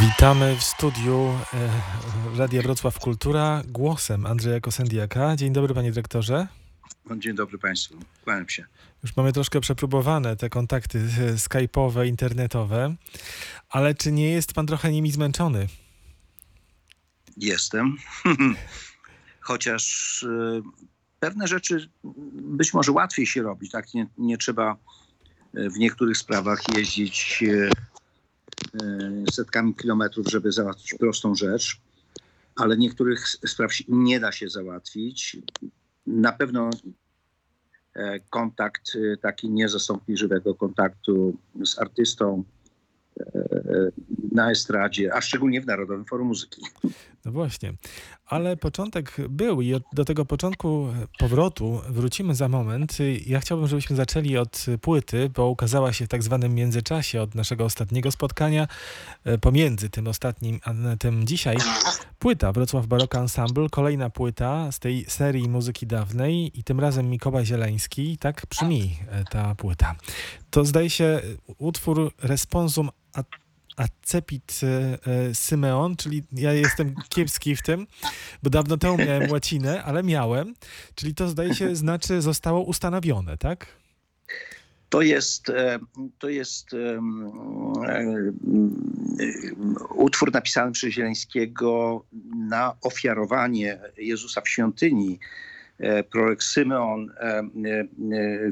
Witamy w studiu e, Radia Wrocław Kultura głosem Andrzeja Kosendiaka. Dzień dobry panie dyrektorze. Dzień dobry Państwu, kłaniam się. Już mamy troszkę przepróbowane te kontakty e, skype'owe, internetowe, ale czy nie jest pan trochę nimi zmęczony? Jestem, chociaż e, pewne rzeczy być może łatwiej się robić, tak? Nie, nie trzeba w niektórych sprawach jeździć setkami kilometrów, żeby załatwić prostą rzecz, ale niektórych spraw nie da się załatwić. Na pewno e, kontakt e, taki nie zastąpi żywego kontaktu z artystą e, na estradzie, a szczególnie w Narodowym Forum Muzyki. No właśnie, ale początek był i do tego początku powrotu wrócimy za moment. Ja chciałbym, żebyśmy zaczęli od płyty, bo ukazała się w tak zwanym międzyczasie od naszego ostatniego spotkania, e, pomiędzy tym ostatnim a tym dzisiaj, płyta Wrocław Baroka Ensemble, kolejna płyta z tej serii muzyki dawnej i tym razem Mikołaj Zieleński, tak brzmi e, ta płyta. To zdaje się utwór Responsum Acepit e, e, Symeon, czyli ja jestem kiepski w tym, bo dawno temu miałem łacinę, ale miałem, czyli to zdaje się znaczy zostało ustanowione, tak? To jest, e, to jest mm, utwór napisany przez Zieleńskiego na ofiarowanie Jezusa w świątyni. Prorok Symeon,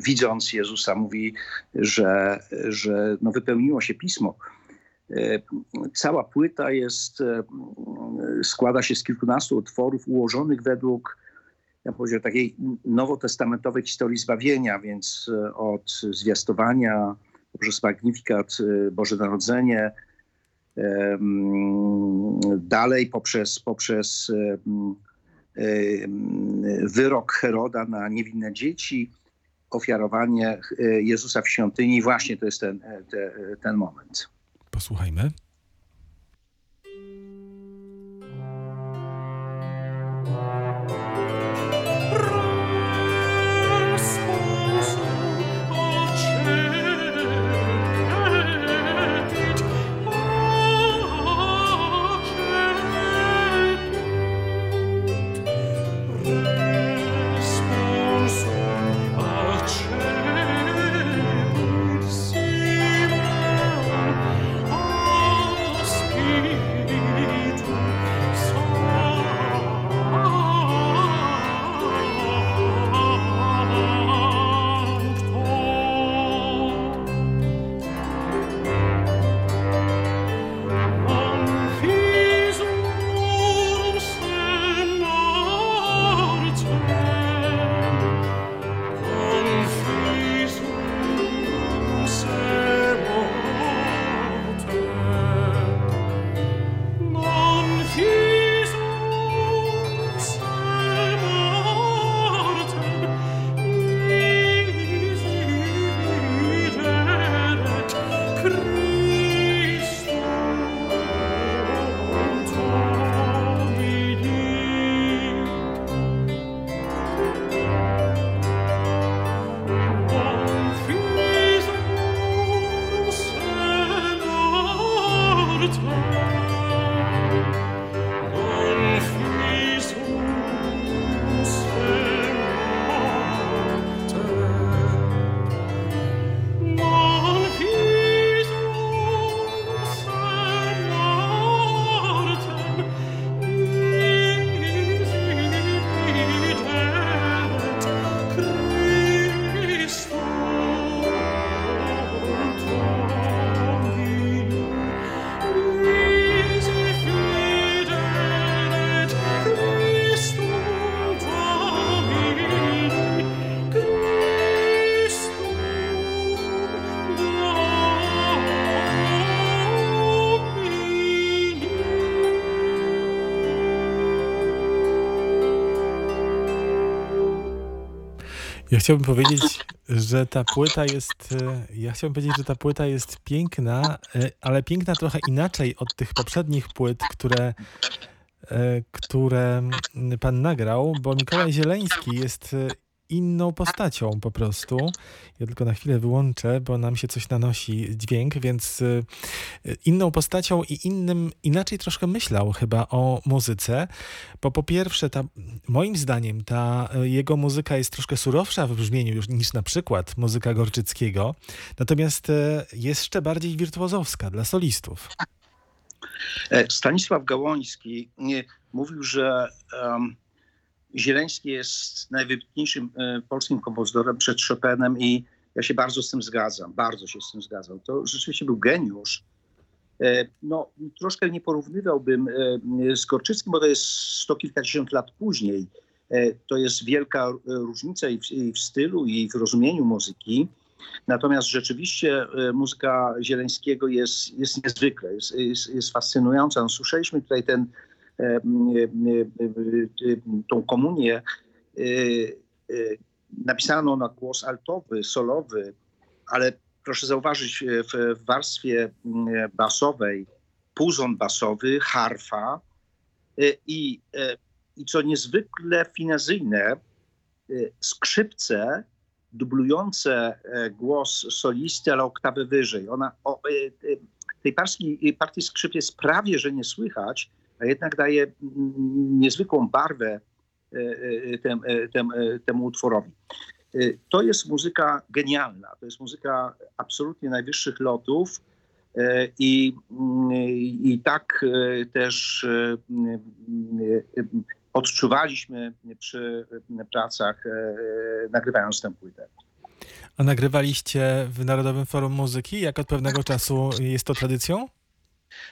widząc Jezusa, mówi, że, że no wypełniło się pismo. Cała płyta jest, e, składa się z kilkunastu utworów ułożonych według ja powiedział, takiej nowotestamentowej historii zbawienia, więc e, od zwiastowania poprzez Magnifikat, e, Boże Narodzenie, dalej poprzez, poprzez wyrok Heroda na niewinne dzieci, ofiarowanie Jezusa w świątyni. Właśnie to jest ten, te, ten moment. Posłuchajmy. Chciałbym powiedzieć, że ta płyta jest. e, Ja chciałbym powiedzieć, że ta płyta jest piękna, e, ale piękna trochę inaczej od tych poprzednich płyt, które, e, które pan nagrał, bo Mikołaj Zieleński jest inną postacią po prostu. Ja tylko na chwilę wyłączę, bo nam się coś nanosi dźwięk, więc y, inną postacią i innym, inaczej troszkę myślał chyba o muzyce, bo po pierwsze, ta, moim zdaniem ta y, jego muzyka jest troszkę surowsza w brzmieniu już niż na przykład muzyka Gorczyckiego, natomiast jest jeszcze bardziej wirtuozowska dla solistów. E, Stanisław Gałoński mówił, że um, Zieleński jest najwybitniejszym e, polskim kompozytorem przed Chopinem i ja się bardzo z tym zgadzam, bardzo się z tym zgadzam. To rzeczywiście był geniusz. E, No, troszkę nie porównywałbym e, z Gorczyckim, bo to jest sto kilkadziesiąt lat później. To jest wielka różnica i w, i w stylu, i w rozumieniu muzyki. Natomiast rzeczywiście muzyka Zieleńskiego jest, jest niezwykle, jest, jest, jest fascynująca. No, słyszeliśmy tutaj ten, tą komunię e, e, napisaną na głos altowy, solowy, ale proszę zauważyć e, w, warstwie m, basowej puzon basowy, harfa i, i co niezwykle finezyjne, skrzypce dublujące głos solisty, ale oktawę wyżej. Ona, o, tej partii, partii skrzyp jest prawie, że nie słychać, a jednak daje mm, niezwykłą barwę e, e, tem, e, tem, e, temu utworowi. To jest muzyka genialna, to jest muzyka absolutnie najwyższych lotów i, i tak też odczuwaliśmy przy pracach, nagrywając tę płytę. A nagrywaliście w Narodowym Forum Muzyki? Jak od pewnego czasu jest to tradycją?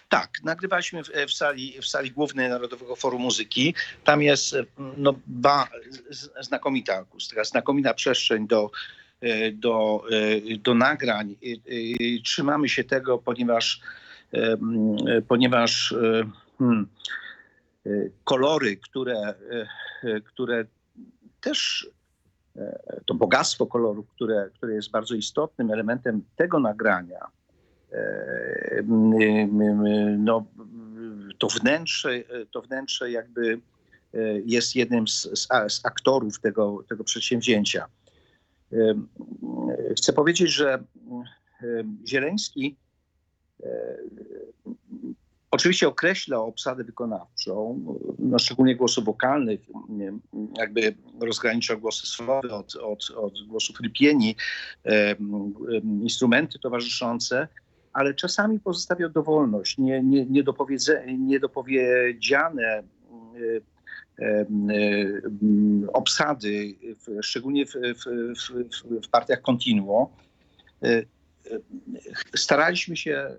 Tak, nagrywaliśmy w, w, sali, w sali głównej Narodowego Forum Muzyki. Tam jest e, no, ba, znakomita akustyka, znakomita przestrzeń do, e, do, e, do nagrań. Trzymamy się tego, ponieważ, e, e, ponieważ e, hmm, e, kolory, które, e, e, które też e, to bogactwo kolorów, które, które jest bardzo istotnym elementem tego nagrania, e, no, to wnętrze, to wnętrze jakby e, jest jednym z, z, z aktorów tego, tego przedsięwzięcia. Em, Chcę powiedzieć, że Zieleński e, oczywiście określa obsadę wykonawczą, no szczególnie głosów wokalnych, jakby rozgranicza głosy solowe od, od, od głosów rypieni, instrumenty towarzyszące, ale czasami pozostawiał dowolność, nie, nie, niedopowiedziane em, y, m, obsady, szczególnie w, w, w, w partiach continuo. Staraliśmy się,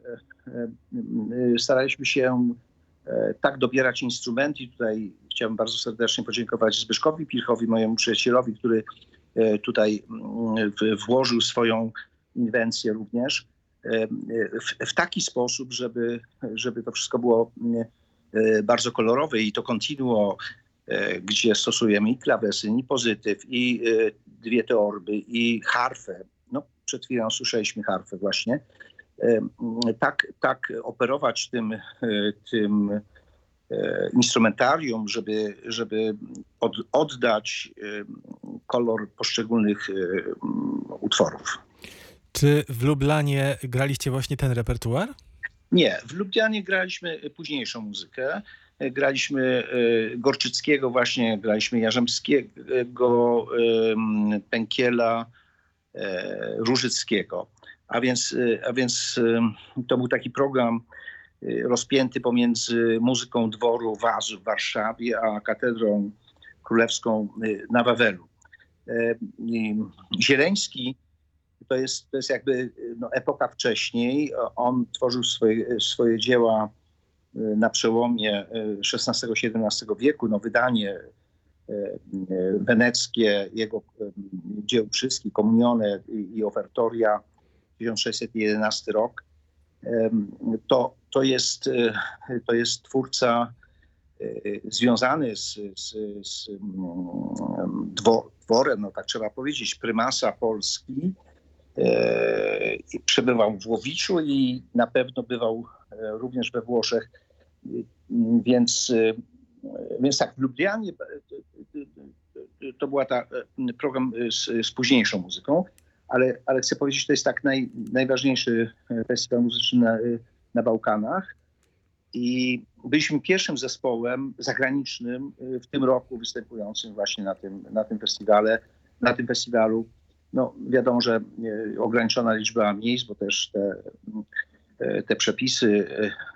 staraliśmy się e, tak dobierać instrumenty. Tutaj chciałbym bardzo serdecznie podziękować Zbyszkowi Pilchowi, mojemu przyjacielowi, który e, tutaj mm, włożył swoją inwencję również e, w, w taki sposób, żeby, żeby to wszystko było mm, e, bardzo kolorowe i to continuo, e, gdzie stosujemy i klawesyn, i pozytyw, i e, dwie teorby, i harfę. No, przed chwilą słyszeliśmy harfę właśnie. Tak, tak operować tym, tym instrumentarium, żeby, żeby od, oddać kolor poszczególnych utworów. Czy w Lublanie graliście właśnie ten repertuar? Nie, w Lublianie graliśmy późniejszą muzykę. Graliśmy e, Gorczyckiego właśnie, graliśmy Jarzębskiego, Pękiela, e, Różyckiego. A więc, e, a więc to był taki program rozpięty pomiędzy muzyką dworu Wazu w Warszawie, a katedrą królewską na Wawelu. Zieleński to jest, to jest jakby no, epoka wcześniej. On tworzył swoje, swoje dzieła y, na przełomie y, XVI-XVII wieku. No, wydanie y, y, weneckie jego y, dzieł wszystkich, Komunione i, Ofertoria, 1611 rok. To, to, jest, y, to jest twórca y, związany z, z, z mm, dwo- dworem, no tak trzeba powiedzieć, prymasa Polski, przebywał w Łowiczu i na pewno bywał e, również we Włoszech. E, Więc, e, więc tak, w Lublianie e, to była ta e, program e, z, z późniejszą muzyką, ale, ale chcę powiedzieć, że to jest tak naj, najważniejszy e, festiwal muzyczny na, e, na Bałkanach. I byliśmy pierwszym zespołem zagranicznym e, w tym roku występującym właśnie na tym, na tym festiwale, na tym festiwalu. No wiadomo, że e, ograniczona liczba miejsc, bo też te, e, te przepisy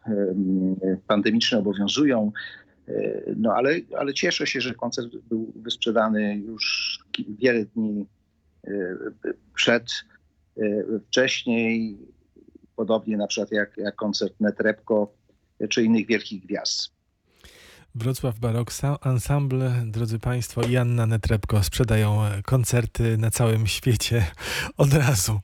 e, pandemiczne obowiązują. No ale, ale cieszę się, że koncert był wysprzedany już wiele dni przed, wcześniej, podobnie na przykład jak, jak koncert Netrepko czy innych wielkich gwiazd. Wrocław Barok Ensemble, drodzy Państwo, i Anna Netrebko sprzedają e, koncerty na całym świecie od razu.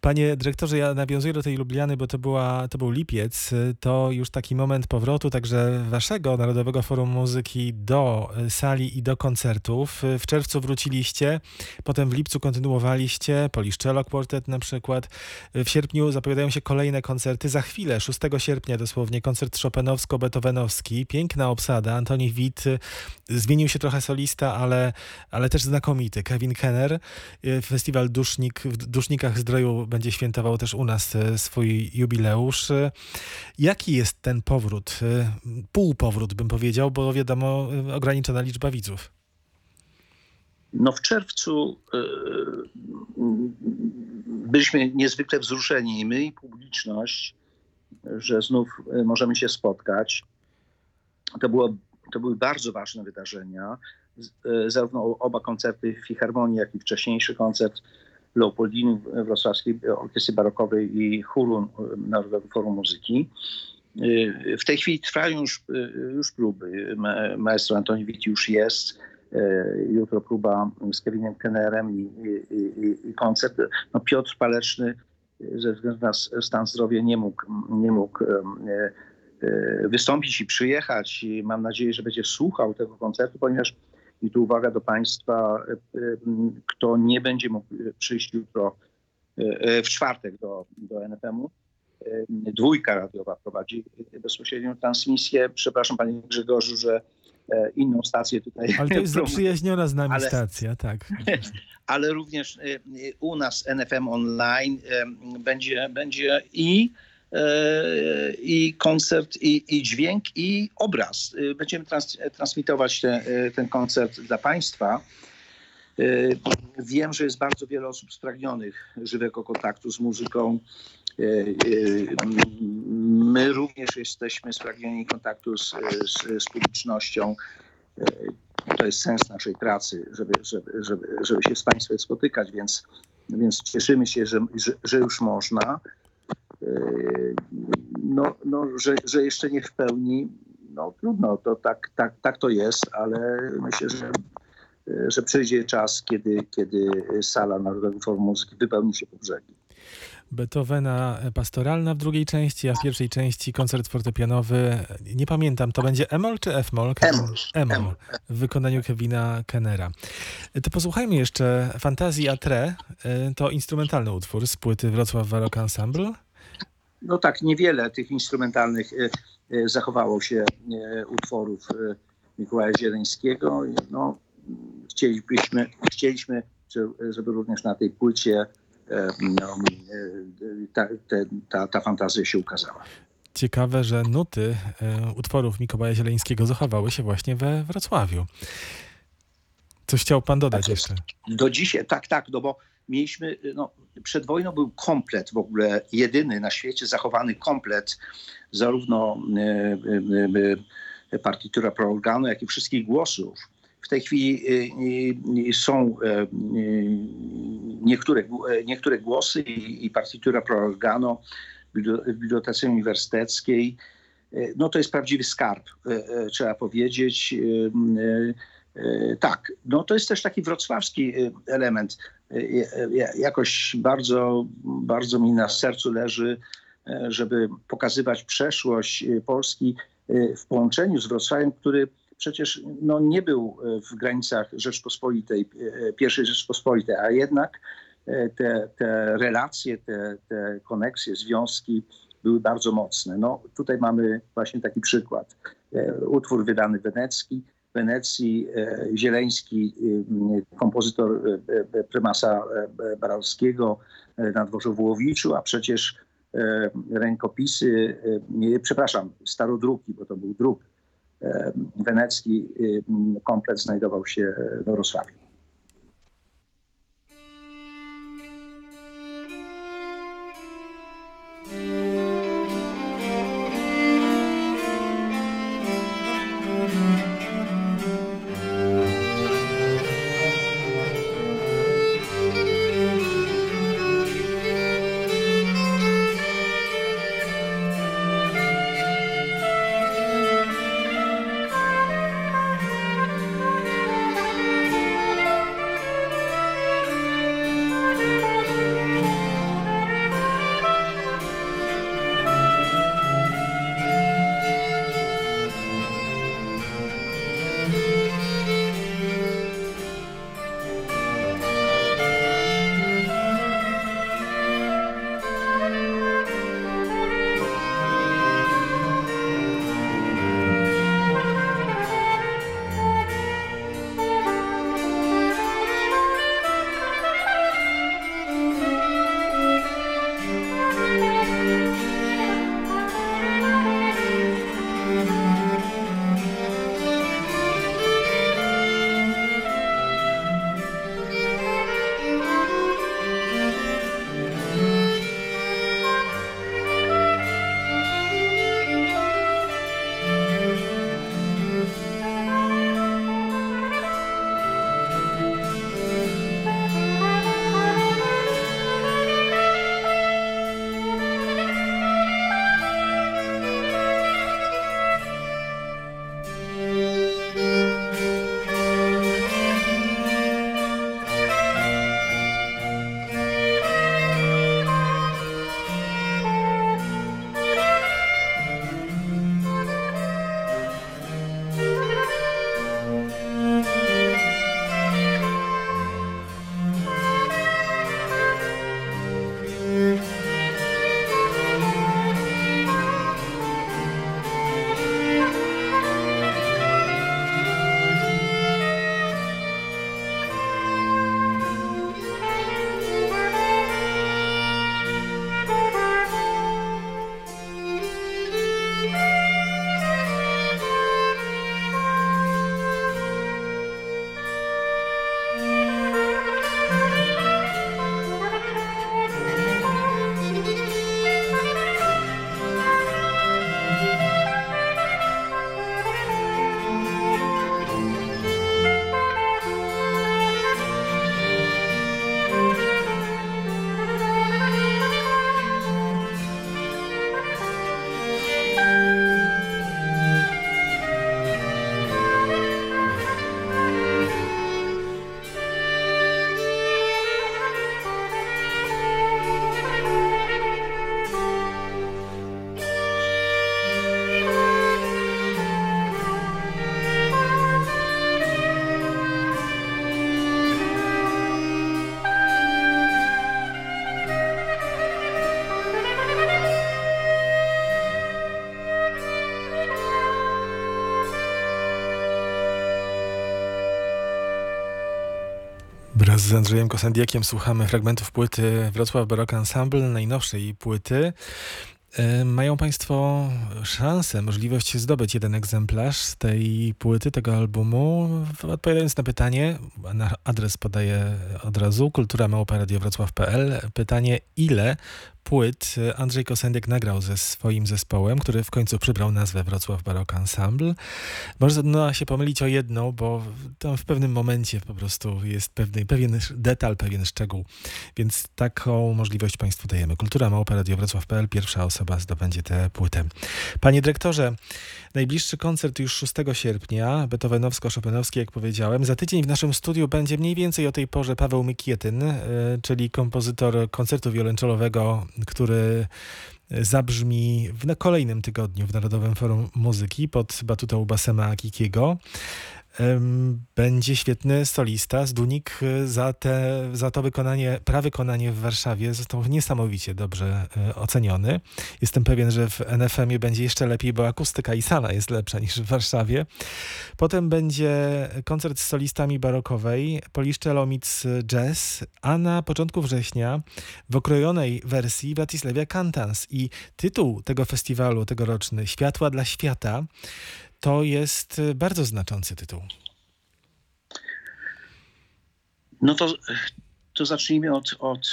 Panie dyrektorze, ja nawiązuję do tej Lubliany, bo to, była, to był lipiec. E, To już taki moment powrotu także Waszego Narodowego Forum Muzyki do e, sali i do koncertów. W czerwcu wróciliście, potem w lipcu kontynuowaliście, Poliszczelo Quartet na przykład. W sierpniu zapowiadają się kolejne koncerty. Za chwilę, 6 sierpnia dosłownie, koncert Chopinowsko-Beethovenowski. Piękna obsada. Antoni Witt. y, Zmienił się trochę solista, ale, ale też znakomity. Kevin Kenner. Y, Festiwal Dusznik, w Dusznikach Zdroju będzie świętował też u nas y, swój jubileusz. Jaki jest ten powrót? Półpowrót bym powiedział, bo wiadomo, ograniczona liczba widzów. No w czerwcu byliśmy niezwykle wzruszeni, my i publiczność, że znów możemy się spotkać. To, było, to były bardzo ważne wydarzenia. E, Zarówno oba koncerty w Filharmonii, jak i wcześniejszy koncert Leopoldiny Wrocławskiej Orkiestry Barokowej i chóru e, Narodowego Forum Muzyki. E, W tej chwili trwają już, już próby. Ma- Maestro Antoni Witt już jest. Jutro próba z Kevinem Kennerem i, i, i, koncert. No Piotr Paleczny ze względu na stan zdrowia nie mógł, nie mógł wystąpić i przyjechać. I mam nadzieję, że będzie słuchał tego koncertu, ponieważ i tu uwaga do Państwa, e, e, kto nie będzie mógł e, przyjść jutro e, e, w czwartek do, do NFM-u. e, Dwójka radiowa prowadzi bezpośrednią transmisję. Przepraszam Panie Grzegorzu, że e, inną stację tutaj Ale to jest zaprzyjaźniona z nami Ale- stacja, tak. ale również u nas NFM Online będzie, będzie i, i koncert, i, i dźwięk, i obraz. Y, Będziemy trans, transmitować te, y, ten koncert dla Państwa. Wiem, że jest bardzo wiele osób spragnionych żywego kontaktu z muzyką. My również jesteśmy spragnieni kontaktu z, z, z publicznością. To jest sens naszej pracy, żeby, żeby, żeby, żeby się z Państwem spotykać, więc, więc cieszymy się, że, że, że już można. Yy, No, no że, że jeszcze nie w pełni, no trudno, to tak, tak, tak to jest, ale myślę, że, że przyjdzie czas, kiedy, kiedy sala Narodowego Forum Muzyki wypełni się po brzegi. Beethovena pastoralna w drugiej części, a w pierwszej części koncert fortepianowy. Nie pamiętam, to będzie Emol czy F-moll? Emol. Emol Emol. w wykonaniu Kevina Kennera. To posłuchajmy jeszcze Fantazji a Tre. To instrumentalny utwór z płyty Wrocław Baroque Ensemble. No tak, niewiele tych instrumentalnych y, y, zachowało się y, utworów Mikołaja Zieleńskiego. No, chcielibyśmy, chcieliśmy, żeby- również na tej płycie no, ta, ta, ta fantazja się ukazała. Ciekawe, że nuty e, utworów Mikołaja Zieleńskiego zachowały się właśnie we Wrocławiu. Coś chciał pan dodać Tak jeszcze? Do dzisiaj, tak, tak, no bo mieliśmy, y, no, przed wojną był komplet w ogóle, jedyny na świecie zachowany komplet, zarówno y, y, partitura pro organu, jak i wszystkich głosów. W tej chwili są niektóre, niektóre głosy i, partitura pro organo w bibli- w Bibliotece Uniwersyteckiej. No to jest prawdziwy skarb, trzeba powiedzieć. Y, Tak, no to jest też taki wrocławski y, element. Y, Jakoś bardzo, bardzo mi na sercu leży, żeby pokazywać przeszłość Polski w połączeniu z Wrocławiem, który przecież no, nie był w granicach Rzeczpospolitej, pierwszej Rzeczpospolitej, a jednak te, te relacje, te, te koneksje, związki były bardzo mocne. No, tutaj mamy właśnie taki przykład. Utwór wydany wenecki, Wenecji, e, Zieleński, e, kompozytor e, prymasa Baralskiego na dworze w Łowiczu, a przecież rękopisy, przepraszam, starodruki, bo to był druk wenecki, komplet znajdował się w Wrocławiu. Wraz z Andrzejem Kosandiakiem słuchamy fragmentów płyty Wrocław Baroque Ensemble, najnowszej płyty. E, mają Państwo szansę, możliwość zdobyć jeden egzemplarz tej płyty, tego albumu. Odpowiadając na pytanie, na adres podaję od razu, kulturamałparadiowrocław.pl. Pytanie, ile płyt Andrzej Kosendiak nagrał ze swoim zespołem, który w końcu przybrał nazwę Wrocław Baroque Ensemble. Można się pomylić o jedną, bo tam w pewnym momencie po prostu jest pewny, pewien detal, pewien szczegół. Więc taką możliwość Państwu dajemy. Kultura Małpa Radio Wrocław.pl. Pierwsza osoba zdobędzie tę płytę. Panie dyrektorze, najbliższy koncert już 6 sierpnia, beethovenowsko-chopinowski, jak powiedziałem. Za tydzień w naszym studiu będzie mniej więcej o tej porze Paweł Mykietyn, e, czyli kompozytor koncertu wiolonczelowego który zabrzmi w kolejnym tygodniu w Narodowym Forum Muzyki pod batutą Basema Akikiego. Będzie świetny solista. Zdunik y, za, te, za to wykonanie, prawykonanie w Warszawie został niesamowicie dobrze y, oceniony. Jestem pewien, że w NFM-ie będzie jeszcze lepiej, bo akustyka i sala jest lepsza niż w Warszawie. Potem będzie koncert z solistami barokowej, Poliszcze Lomic Jazz, a na początku września w okrojonej wersji Władysławia Kantans. I tytuł tego festiwalu tegoroczny, Światła dla świata, to jest y, bardzo znaczący tytuł. No to, to zacznijmy od, od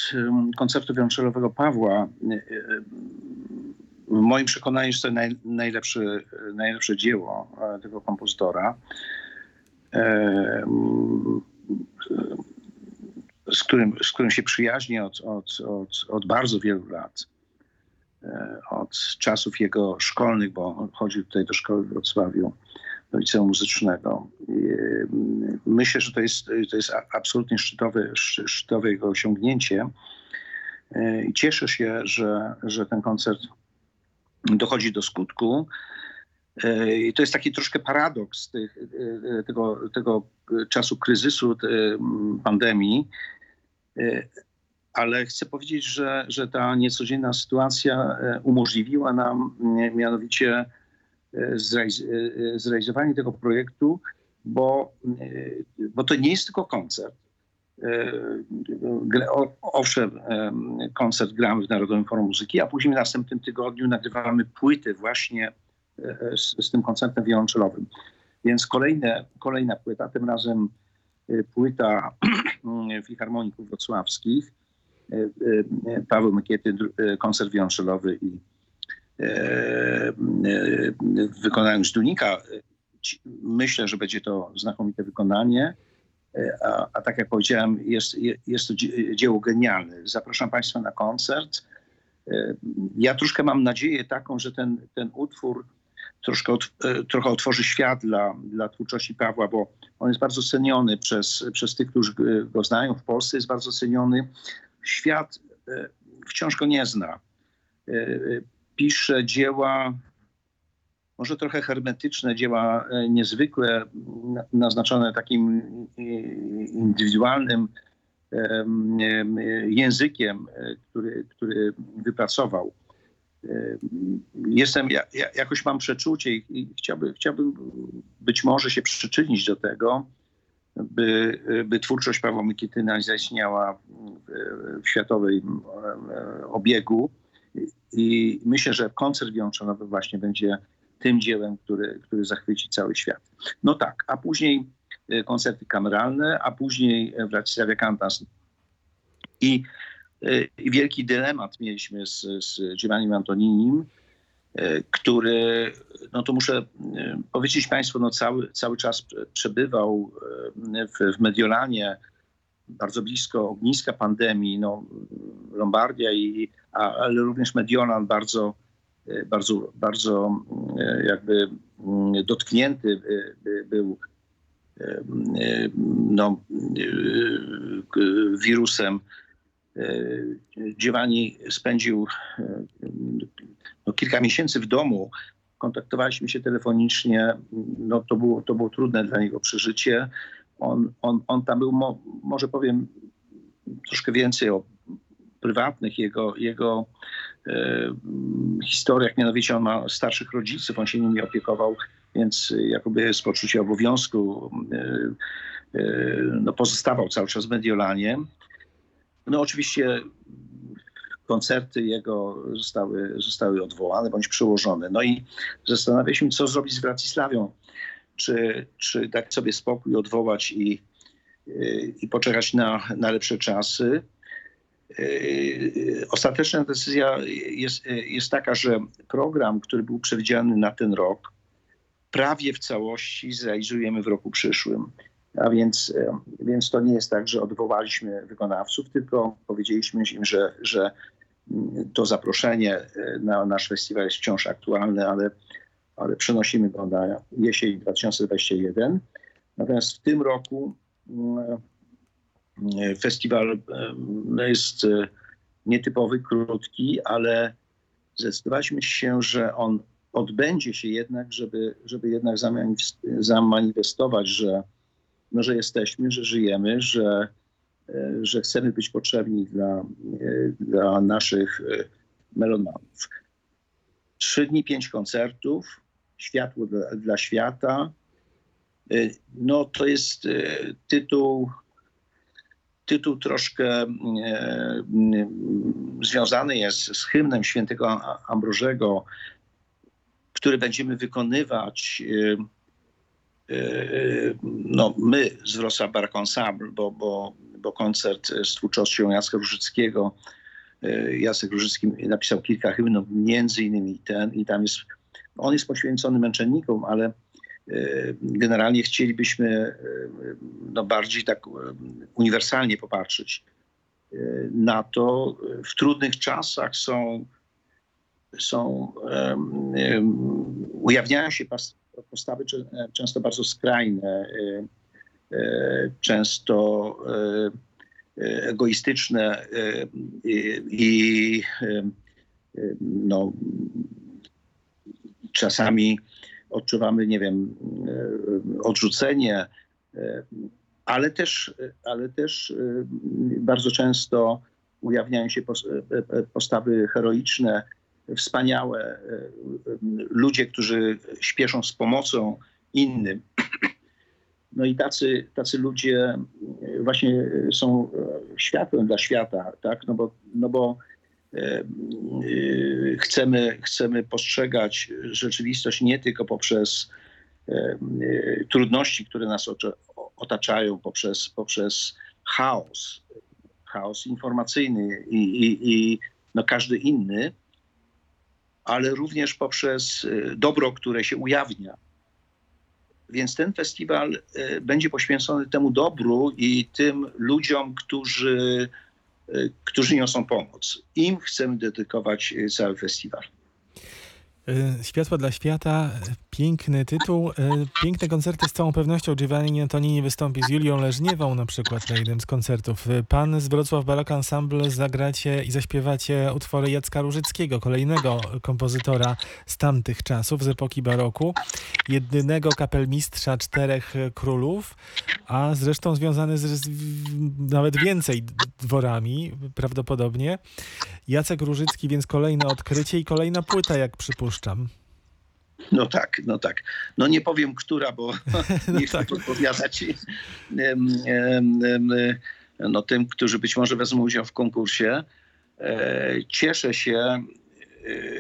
koncertu wiolonczelowego Pawła. Y, y, W moim przekonaniu jest to naj, najlepsze, najlepsze dzieło e, tego kompozytora, em, z którym, z którym się przyjaźnię od, od, od, od bardzo wielu lat. E, Od czasów jego szkolnych, bo chodził tutaj do szkoły w Wrocławiu, do liceum muzycznego. Em, Myślę, że to jest, to jest absolutnie szczytowe, szczy- szczytowe jego osiągnięcie. E, I cieszę się, że, że ten koncert dochodzi do skutku. E, I to jest taki troszkę paradoks tych, tego, tego czasu kryzysu, pandemii. E, Ale chcę powiedzieć, że, że ta niecodzienna sytuacja e, umożliwiła nam m, mianowicie e, zrealiz- e, zrealizowanie tego projektu, bo, e, bo to nie jest tylko koncert. E, Owszem, em, koncert gramy w Narodowym Forum Muzyki, a później w następnym tygodniu nagrywamy płyty właśnie e, z, z tym koncertem wiolonczelowym. Więc kolejne, kolejna płyta, tym razem e, płyta Filharmoników Wrocławskich, e, e, Paweł Mykiety, e, koncert wiolonczelowy i e, e, w wykonaniu Myślę, że będzie to znakomite wykonanie. E, A, a tak jak powiedziałem, jest, je- jest to dzie- dzieło genialne. Zapraszam Państwa na koncert. E, Ja troszkę mam nadzieję taką, że ten, ten utwór troszkę od, e, trochę otworzy świat dla, dla twórczości Pawła, bo on jest bardzo ceniony przez, przez tych, którzy go znają w Polsce, jest bardzo ceniony. Świat e, wciąż go nie zna. E, e, Pisze dzieła może trochę hermetyczne, dzieła niezwykłe, na- naznaczone takim indywidualnym em, em, językiem, który, który wypracował. Jestem, ja, ja, jakoś mam przeczucie i chciałbym, chciałbym być może się przyczynić do tego, by, by twórczość Pawła Mykityna zaistniała w, w światowym e, obiegu. I myślę, że koncert wiolonczelowy właśnie będzie tym dziełem, który, który zachwyci cały świat. No tak, a później e, koncerty kameralne, a później Władysławia Kantas. I, e, I wielki dylemat mieliśmy z, z Giovannim Antoninim, e, który, no to muszę e, powiedzieć Państwu, no cały, cały czas prze- przebywał e, w, w Mediolanie, bardzo blisko ogniska pandemii, no, Lombardia, i, a, ale również Mediolan bardzo, e, bardzo, bardzo e, jakby dotknięty e, by- był e, e, no, e, wirusem. E, Giovanni spędził e, no, kilka miesięcy w domu. Kontaktowaliśmy się telefonicznie. No, to, było, to było trudne dla niego przeżycie. On, on, on tam był, mo, może powiem troszkę więcej o prywatnych jego, jego e, historiach. Mianowicie on ma starszych rodziców, on się nimi opiekował, więc jakoby jest poczucie obowiązku. E, e, no, pozostawał cały czas w Mediolanie. No oczywiście koncerty jego zostały, zostały odwołane bądź przełożone. No i zastanawialiśmy się, co zrobić z Wracisławią. Czy, czy dać sobie spokój, odwołać i, yy, i poczekać na, na lepsze czasy. Yy, Ostateczna decyzja jest, jest taka, że program, który był przewidziany na ten rok, prawie w całości zrealizujemy w roku przyszłym. A więc, e, więc to nie jest tak, że odwołaliśmy wykonawców, tylko powiedzieliśmy im, że, że mm, to zaproszenie e, na nasz festiwal jest wciąż aktualne, ale, ale przenosimy go na jesień 2021. Natomiast w tym roku mm, e, festiwal no jest nietypowy, krótki, ale zdecydowaliśmy się, że on odbędzie się jednak, żeby, żeby jednak zamanif- zamanifestować, że, no, że jesteśmy, że żyjemy, że, e, że chcemy być potrzebni dla, e, dla naszych e, melomanów. Trzy dni, pięć koncertów, światło dla, dla świata. No to jest tytuł, tytuł troszkę e, związany jest z hymnem świętego Ambrożego, który będziemy wykonywać e, no, my z Wrocław Barak Ensemble, bo, bo, bo koncert z twórczością Jacka Różyckiego. e, Jacek Różycki napisał kilka hymnów, między innymi ten i tam jest, on jest poświęcony męczennikom, ale generalnie chcielibyśmy no, bardziej tak uniwersalnie popatrzeć na to. W trudnych czasach są, są em, ujawniają się postawy cze- często bardzo skrajne, e, e, często e, e, egoistyczne e, i, e, e, no, czasami odczuwamy, nie wiem, e, odrzucenie, e, ale też, ale też e, bardzo często ujawniają się pos- e, e, postawy heroiczne, wspaniałe e, e, ludzie, którzy śpieszą z pomocą innym. No i tacy, tacy ludzie e, właśnie są światłem dla świata, tak? No bo, no bo chcemy, chcemy postrzegać rzeczywistość nie tylko poprzez trudności, które nas otaczają, poprzez, poprzez chaos, chaos informacyjny i, i, i no każdy inny, ale również poprzez e, dobro, które się ujawnia. Więc ten festiwal e, będzie poświęcony temu dobru i tym ludziom, którzy, e, którzy niosą pomoc. Im chcemy dedykować cały festiwal. Y, Światła dla świata, piękny tytuł, y, piękne koncerty z całą pewnością. Giovanni Antonini wystąpi z Julią Leżniewą na przykład na jednym z koncertów. Y, Pan z Wrocław Barock Ensemble zagracie i zaśpiewacie utwory Jacka Różyckiego, kolejnego kompozytora z tamtych czasów, z epoki baroku, jedynego kapelmistrza czterech królów, a zresztą związany z, z nawet więcej dworami prawdopodobnie. Jacek Różycki, więc kolejne odkrycie i kolejna płyta, jak przypuszczam. No tak, no tak. No nie powiem, która, bo No nie chcę tak. podpowiadać no, tym, którzy być może wezmą udział w konkursie. E, Cieszę się. e,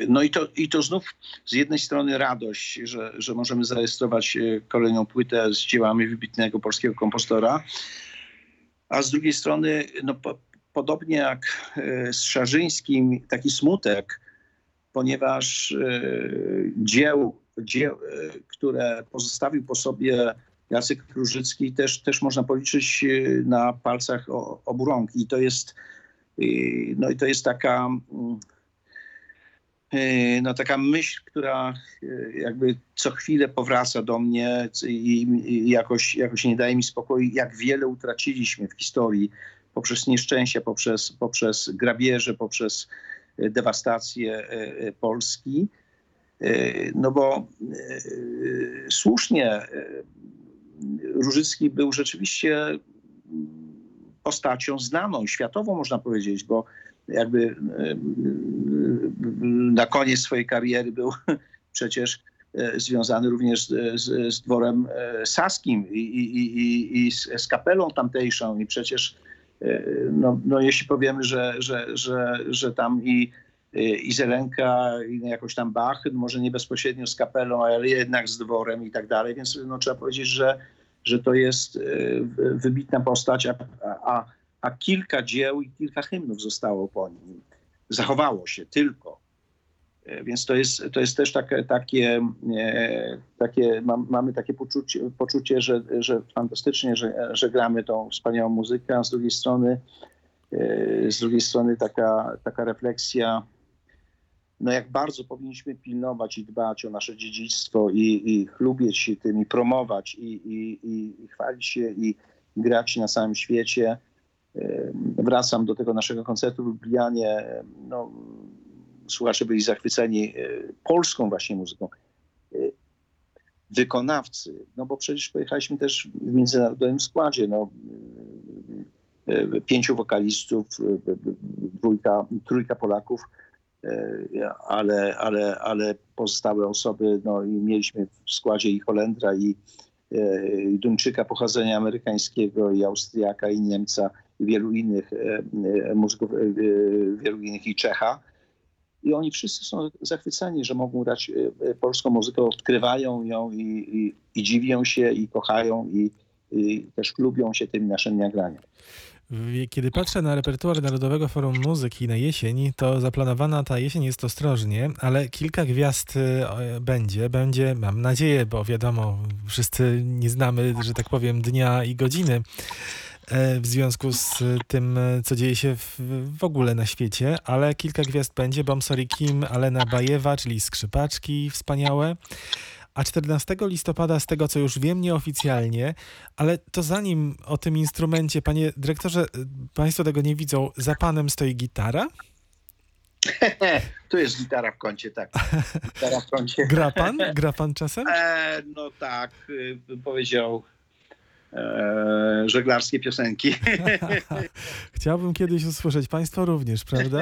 No i to, i to znów z jednej strony radość, że, że możemy zarejestrować e, kolejną płytę z dziełami wybitnego polskiego kompozytora, a z drugiej strony, no, po, podobnie jak z Szarzyńskim, taki smutek, ponieważ e, dzieł, dzieł, e, które pozostawił po sobie Jacek Różycki, też, też można policzyć e, na palcach obu rąk. I to jest, no i to jest taka, mm, no taka myśl, która jakby co chwilę powraca do mnie i, jakoś, jakoś nie daje mi spokoju, jak wiele utraciliśmy w historii poprzez nieszczęścia, poprzez, poprzez grabieże, poprzez dewastację e, e, Polski. E, No bo słusznie Różycki był rzeczywiście postacią znaną, światową można powiedzieć, bo jakby na koniec swojej kariery był przecież związany również z, z, dworem saskim i, i, i, i z, z kapelą tamtejszą i przecież no, no jeśli powiemy, że, że, że, że tam i, i Zelenka, i jakoś tam Bach, no może nie bezpośrednio z kapelą, ale jednak z dworem i tak dalej, więc no, trzeba powiedzieć, że, że to jest e, wybitna postać, a, a, a kilka dzieł i kilka hymnów zostało po nim. Zachowało się tylko. Więc to jest, to jest też takie, takie, e, takie mam, mamy takie poczucie, poczucie że, że fantastycznie, że, że gramy tą wspaniałą muzykę, a z drugiej strony, e, z drugiej strony taka, taka refleksja, no jak bardzo powinniśmy pilnować i dbać o nasze dziedzictwo i, i chlubić się tym i promować i, i, i, i chwalić się i grać na całym świecie. E, Wracam do tego naszego koncertu w Lublianie. No, słuchacze byli zachwyceni e, polską właśnie muzyką. E, Wykonawcy, no bo przecież pojechaliśmy też w międzynarodowym składzie, no, e, pięciu wokalistów, dwójka, trójka Polaków, ale, ale, ale pozostałe osoby, no i mieliśmy w składzie i Holendra, i i Duńczyka pochodzenia amerykańskiego, i Austriaka, i Niemca, i wielu innych muzyków, wielu innych i Czecha. I oni wszyscy są zachwyceni, że mogą grać e, e, polską muzykę, odkrywają ją i, i, i dziwią się, i kochają, i, i też lubią się tymi naszymi nagraniami. W- Kiedy patrzę na repertuar Narodowego Forum Muzyki na jesień, to zaplanowana ta jesień jest ostrożnie, ale kilka gwiazd o, będzie. Będzie, mam nadzieję, bo wiadomo, wszyscy nie znamy, że tak powiem, dnia i godziny e, w związku z tym, e, co dzieje się w, w ogóle na świecie, ale kilka gwiazd będzie. Bomsori Kim, Alena Bajewa, czyli skrzypaczki wspaniałe. A 14 listopada, z tego co już wiem nieoficjalnie, ale to zanim o tym instrumencie, panie dyrektorze, państwo tego nie widzą, za panem stoi gitara? tu jest gitara w kącie, tak. Gitara w kącie. Gra pan? Gra pan czasem? E, no tak, y, bym powiedział e, żeglarskie piosenki. Chciałbym kiedyś usłyszeć, państwo również, prawda?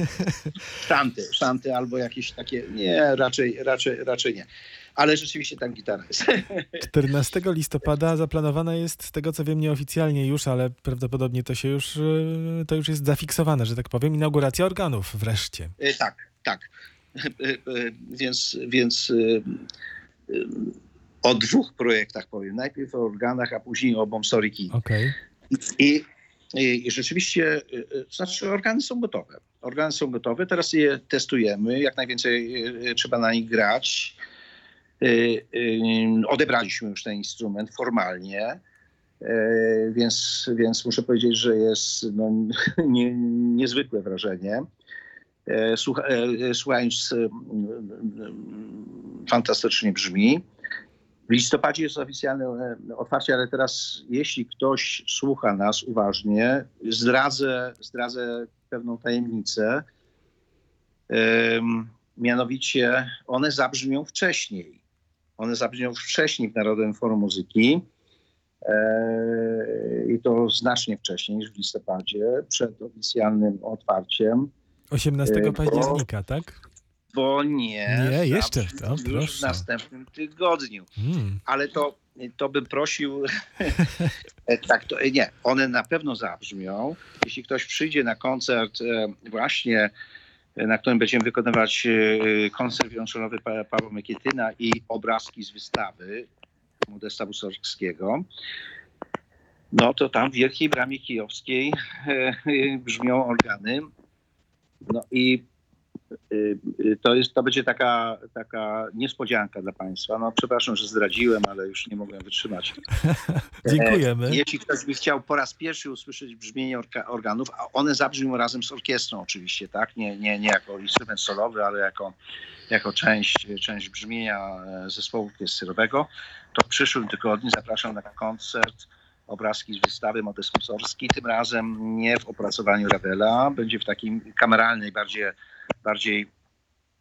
Szanty, szanty albo jakieś takie, nie, raczej, raczej, raczej nie. Ale rzeczywiście tam gitara jest. 14 listopada zaplanowana jest, z tego co wiem nieoficjalnie już, ale prawdopodobnie to się już, y, to już jest zafiksowane, że tak powiem, inauguracja organów wreszcie. E, Tak, tak. E, e, Więc, więc e, e, o dwóch projektach powiem. Najpierw o organach, a później o Bomsoriki. Okej. I, I rzeczywiście, e, e, to znaczy organy są gotowe. Organy są gotowe, teraz je testujemy, jak najwięcej e, trzeba na nich grać. Odebraliśmy już ten instrument formalnie, więc, więc muszę powiedzieć, że jest no, nie, niezwykłe wrażenie. Słucha, słuchając, fantastycznie brzmi. W listopadzie jest oficjalne e, otwarcie, ale teraz jeśli ktoś słucha nas uważnie, zdradzę, zdradzę pewną tajemnicę. Em, mianowicie one zabrzmią wcześniej. One zabrzmią wcześniej w Narodowym Forum Muzyki. E, I to znacznie wcześniej niż w listopadzie, przed oficjalnym otwarciem. 18 E, października, tak? Bo nie. Nie, jeszcze, to już w następnym tygodniu. Mm. ale to, to bym prosił. Tak, to nie. One na pewno zabrzmią. Jeśli ktoś przyjdzie na koncert, e, właśnie e, na którym będziemy wykonywać e, koncert wioloncelowy Pa- Pawła Mykietyna i obrazki z wystawy Modesta Busorskiego, no to tam w Wielkiej Bramie Kijowskiej e, e, brzmią organy. No i to, jest, to będzie taka, taka niespodzianka dla Państwa. No, przepraszam, że zdradziłem, ale już nie mogłem wytrzymać. Dziękujemy. Jeśli ktoś by chciał po raz pierwszy usłyszeć brzmienie organów, a one zabrzmią razem z orkiestrą oczywiście, tak? Nie, nie, nie jako instrument solowy, ale jako, jako część, część brzmienia e, zespołu orkiestrowego, to w przyszłym tygodniu zapraszam na koncert obrazki z wystawy Modest Musorski. Tym razem nie w opracowaniu Ravela, będzie w takim kameralnej bardziej, bardziej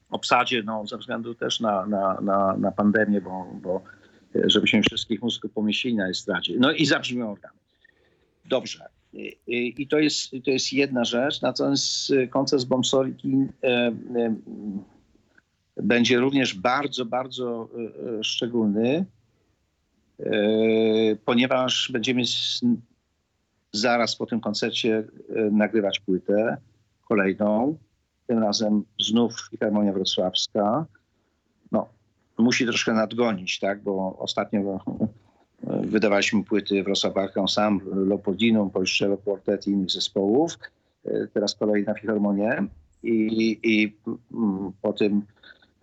obsadzie, no, ze względu też na, na, na, na pandemię, bo, bo e, żebyśmy wszystkich muzyków pomieścili na estradzie. No i zabrzmią organy. Dobrze. I, to jest, to jest jedna rzecz. Natomiast e, koncert z Bomsoriki e, będzie również bardzo, bardzo szczególny, ponieważ będziemy zaraz po tym koncercie e, nagrywać płytę kolejną. Tym razem znów Filharmonia Wrocławska. No, musi troszkę nadgonić, tak, bo ostatnio e, wydawaliśmy płyty Wrocław Bark Ensemble, Leopoldinum, Polszczelo Quartet i innych zespołów. E, Teraz kolej na Filharmonię i, i mm, po tym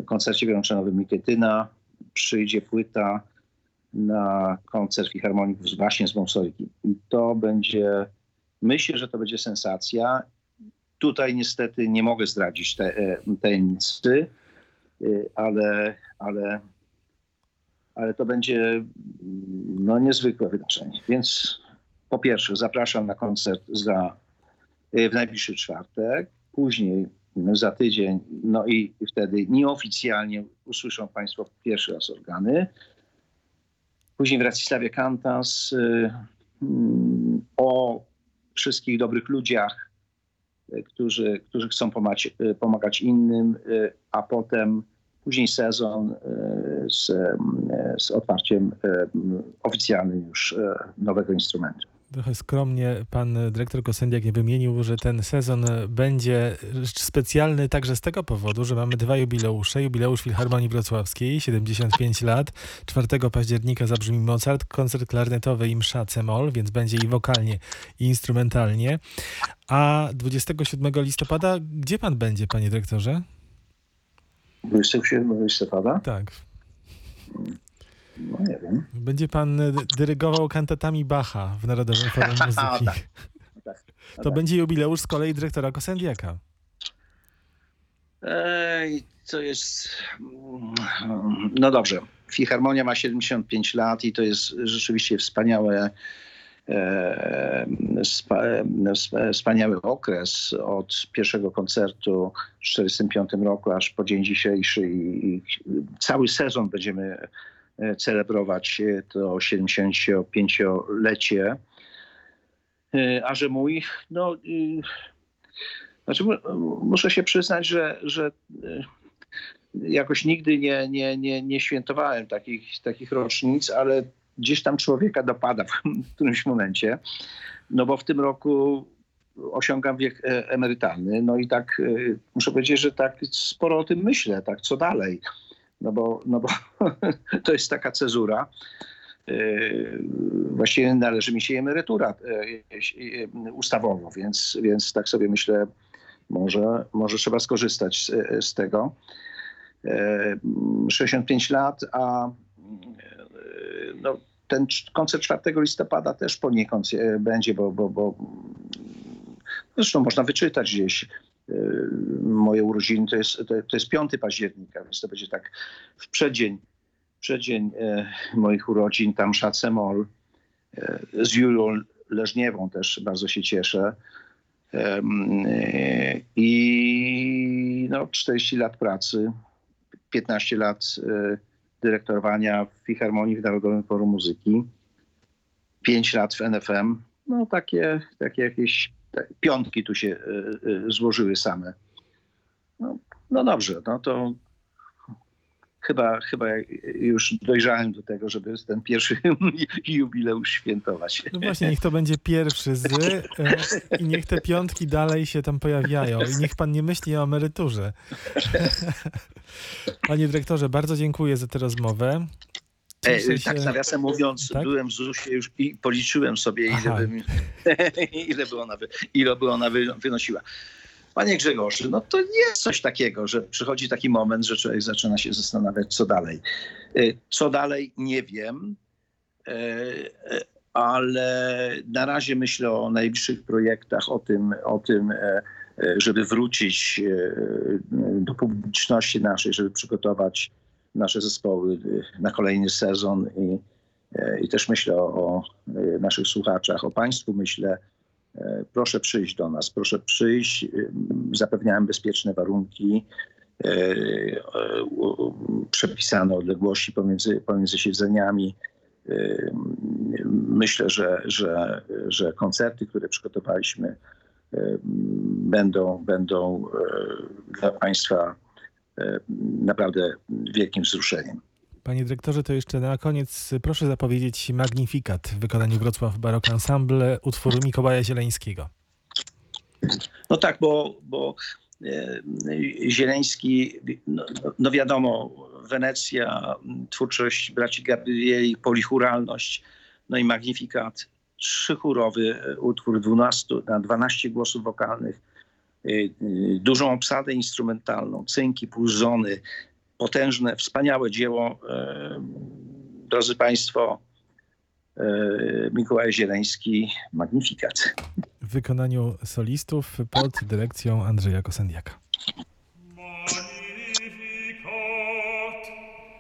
koncercie wiolonczelowym Mikietyna przyjdzie płyta na koncert Filharmonii właśnie z Wąsoliki. I to będzie, myślę, że to będzie sensacja. Tutaj niestety nie mogę zdradzić te, e, tajemnicy, e, ale, ale, ale to będzie no, niezwykłe wydarzenie. Więc po pierwsze zapraszam na koncert za, e, w najbliższy czwartek. Później za tydzień. No i wtedy nieoficjalnie usłyszą Państwo pierwszy raz organy. Później w Racisławie Kantas y, mm, o wszystkich dobrych ludziach, y, którzy, którzy chcą pomagać, y, pomagać innym, y, a potem później sezon y, z, y, z otwarciem y, oficjalnym już y, nowego instrumentu. Trochę skromnie pan dyrektor Kosendiak nie wymienił, że ten sezon będzie specjalny także z tego powodu, że mamy dwa jubileusze. Jubileusz Filharmonii Wrocławskiej, 75 lat. 4 października zabrzmi Mozart, koncert klarnetowy i msza c-moll, więc będzie i wokalnie, i instrumentalnie. A 27 listopada, gdzie pan będzie, panie dyrektorze? 27 listopada? Tak. No nie wiem. Będzie pan y, dyrygował kantatami Bacha w Narodowym Forum Muzyki. tak. tak. To tak. będzie jubileusz z kolei dyrektora Kosendiaka. Ej, to jest. No dobrze. Filharmonia ma 75 lat i to jest rzeczywiście wspaniałe. e, spa- wspaniały okres od pierwszego koncertu w 1945 roku aż po dzień dzisiejszy i, cały sezon będziemy e, celebrować e, to 75-lecie. E, A że mój, no znaczy, mu- muszę się przyznać, że, że jakoś nigdy nie, nie, nie, nie świętowałem takich, takich rocznic, ale gdzieś tam człowieka dopada w którymś momencie. No bo w tym roku osiągam wiek e, emerytalny. No i tak muszę powiedzieć, że tak sporo o tym myślę, tak co dalej. No bo, no bo to jest taka cezura. Y, Właściwie należy mi się emerytura y, y, ustawowo, więc, więc tak sobie myślę, może, może trzeba skorzystać z, z tego. E, 65 lat, a e, no, ten koncert 4 listopada też poniekąd e, będzie, bo, bo, bo zresztą można wyczytać gdzieś. Moje urodziny to jest, to, jest 5 października, więc to będzie tak w przeddzień, przeddzień e, moich urodzin, tam szacemol e, z Julią Leżniewą też bardzo się cieszę. E, I no, 40 lat pracy, 15 lat dyrektorowania w Filharmonii w Narodowym Forum Muzyki, 5 lat w NFM. No takie, takie jakieś piątki tu się e, e, złożyły same. No, no dobrze, no to chyba, chyba już dojrzałem do tego, żeby ten pierwszy jubileusz świętować. No właśnie, niech to będzie pierwszy z e, i niech te piątki dalej się tam pojawiają i niech pan nie myśli o emeryturze. Panie dyrektorze, bardzo dziękuję za tę rozmowę. E, tak nawiasem mówiąc, Tak? byłem w ZUS-ie już i policzyłem sobie, ile Aha. by, mi- ile by ona, ile by ona wy, wynosiła. Panie Grzegorzu, no to jest coś takiego, że przychodzi taki moment, że człowiek zaczyna się zastanawiać, co dalej. E, Co dalej, nie wiem, e, e, ale na razie myślę o najbliższych projektach, o tym, o tym żeby wrócić do publiczności naszej, żeby przygotować nasze zespoły y, na kolejny sezon i, e, i też myślę o, o e, naszych słuchaczach, o Państwu myślę. E, Proszę przyjść do nas, proszę przyjść. Y, Zapewniałem bezpieczne warunki, przepisane odległości pomiędzy, pomiędzy siedzeniami. Myślę, że, że, że koncerty, które przygotowaliśmy, będą, będą dla Państwa naprawdę wielkim wzruszeniem. Panie dyrektorze, to jeszcze na koniec proszę zapowiedzieć Magnifikat w wykonaniu Wrocław Barok Ensemble utworu Mikołaja Zieleńskiego. No tak, bo, bo e, Zieleński, no, no wiadomo, Wenecja, twórczość braci Gabrieli, polichuralność, no i Magnifikat, trzychórowy utwór 12, na 12 głosów wokalnych, e, e, dużą obsadę instrumentalną, cynki, pulzony, potężne, wspaniałe dzieło. e, Drodzy Państwo, e, Mikołaj Zieleński, Magnifikat. W wykonaniu solistów pod dyrekcją Andrzeja Kosendiaka.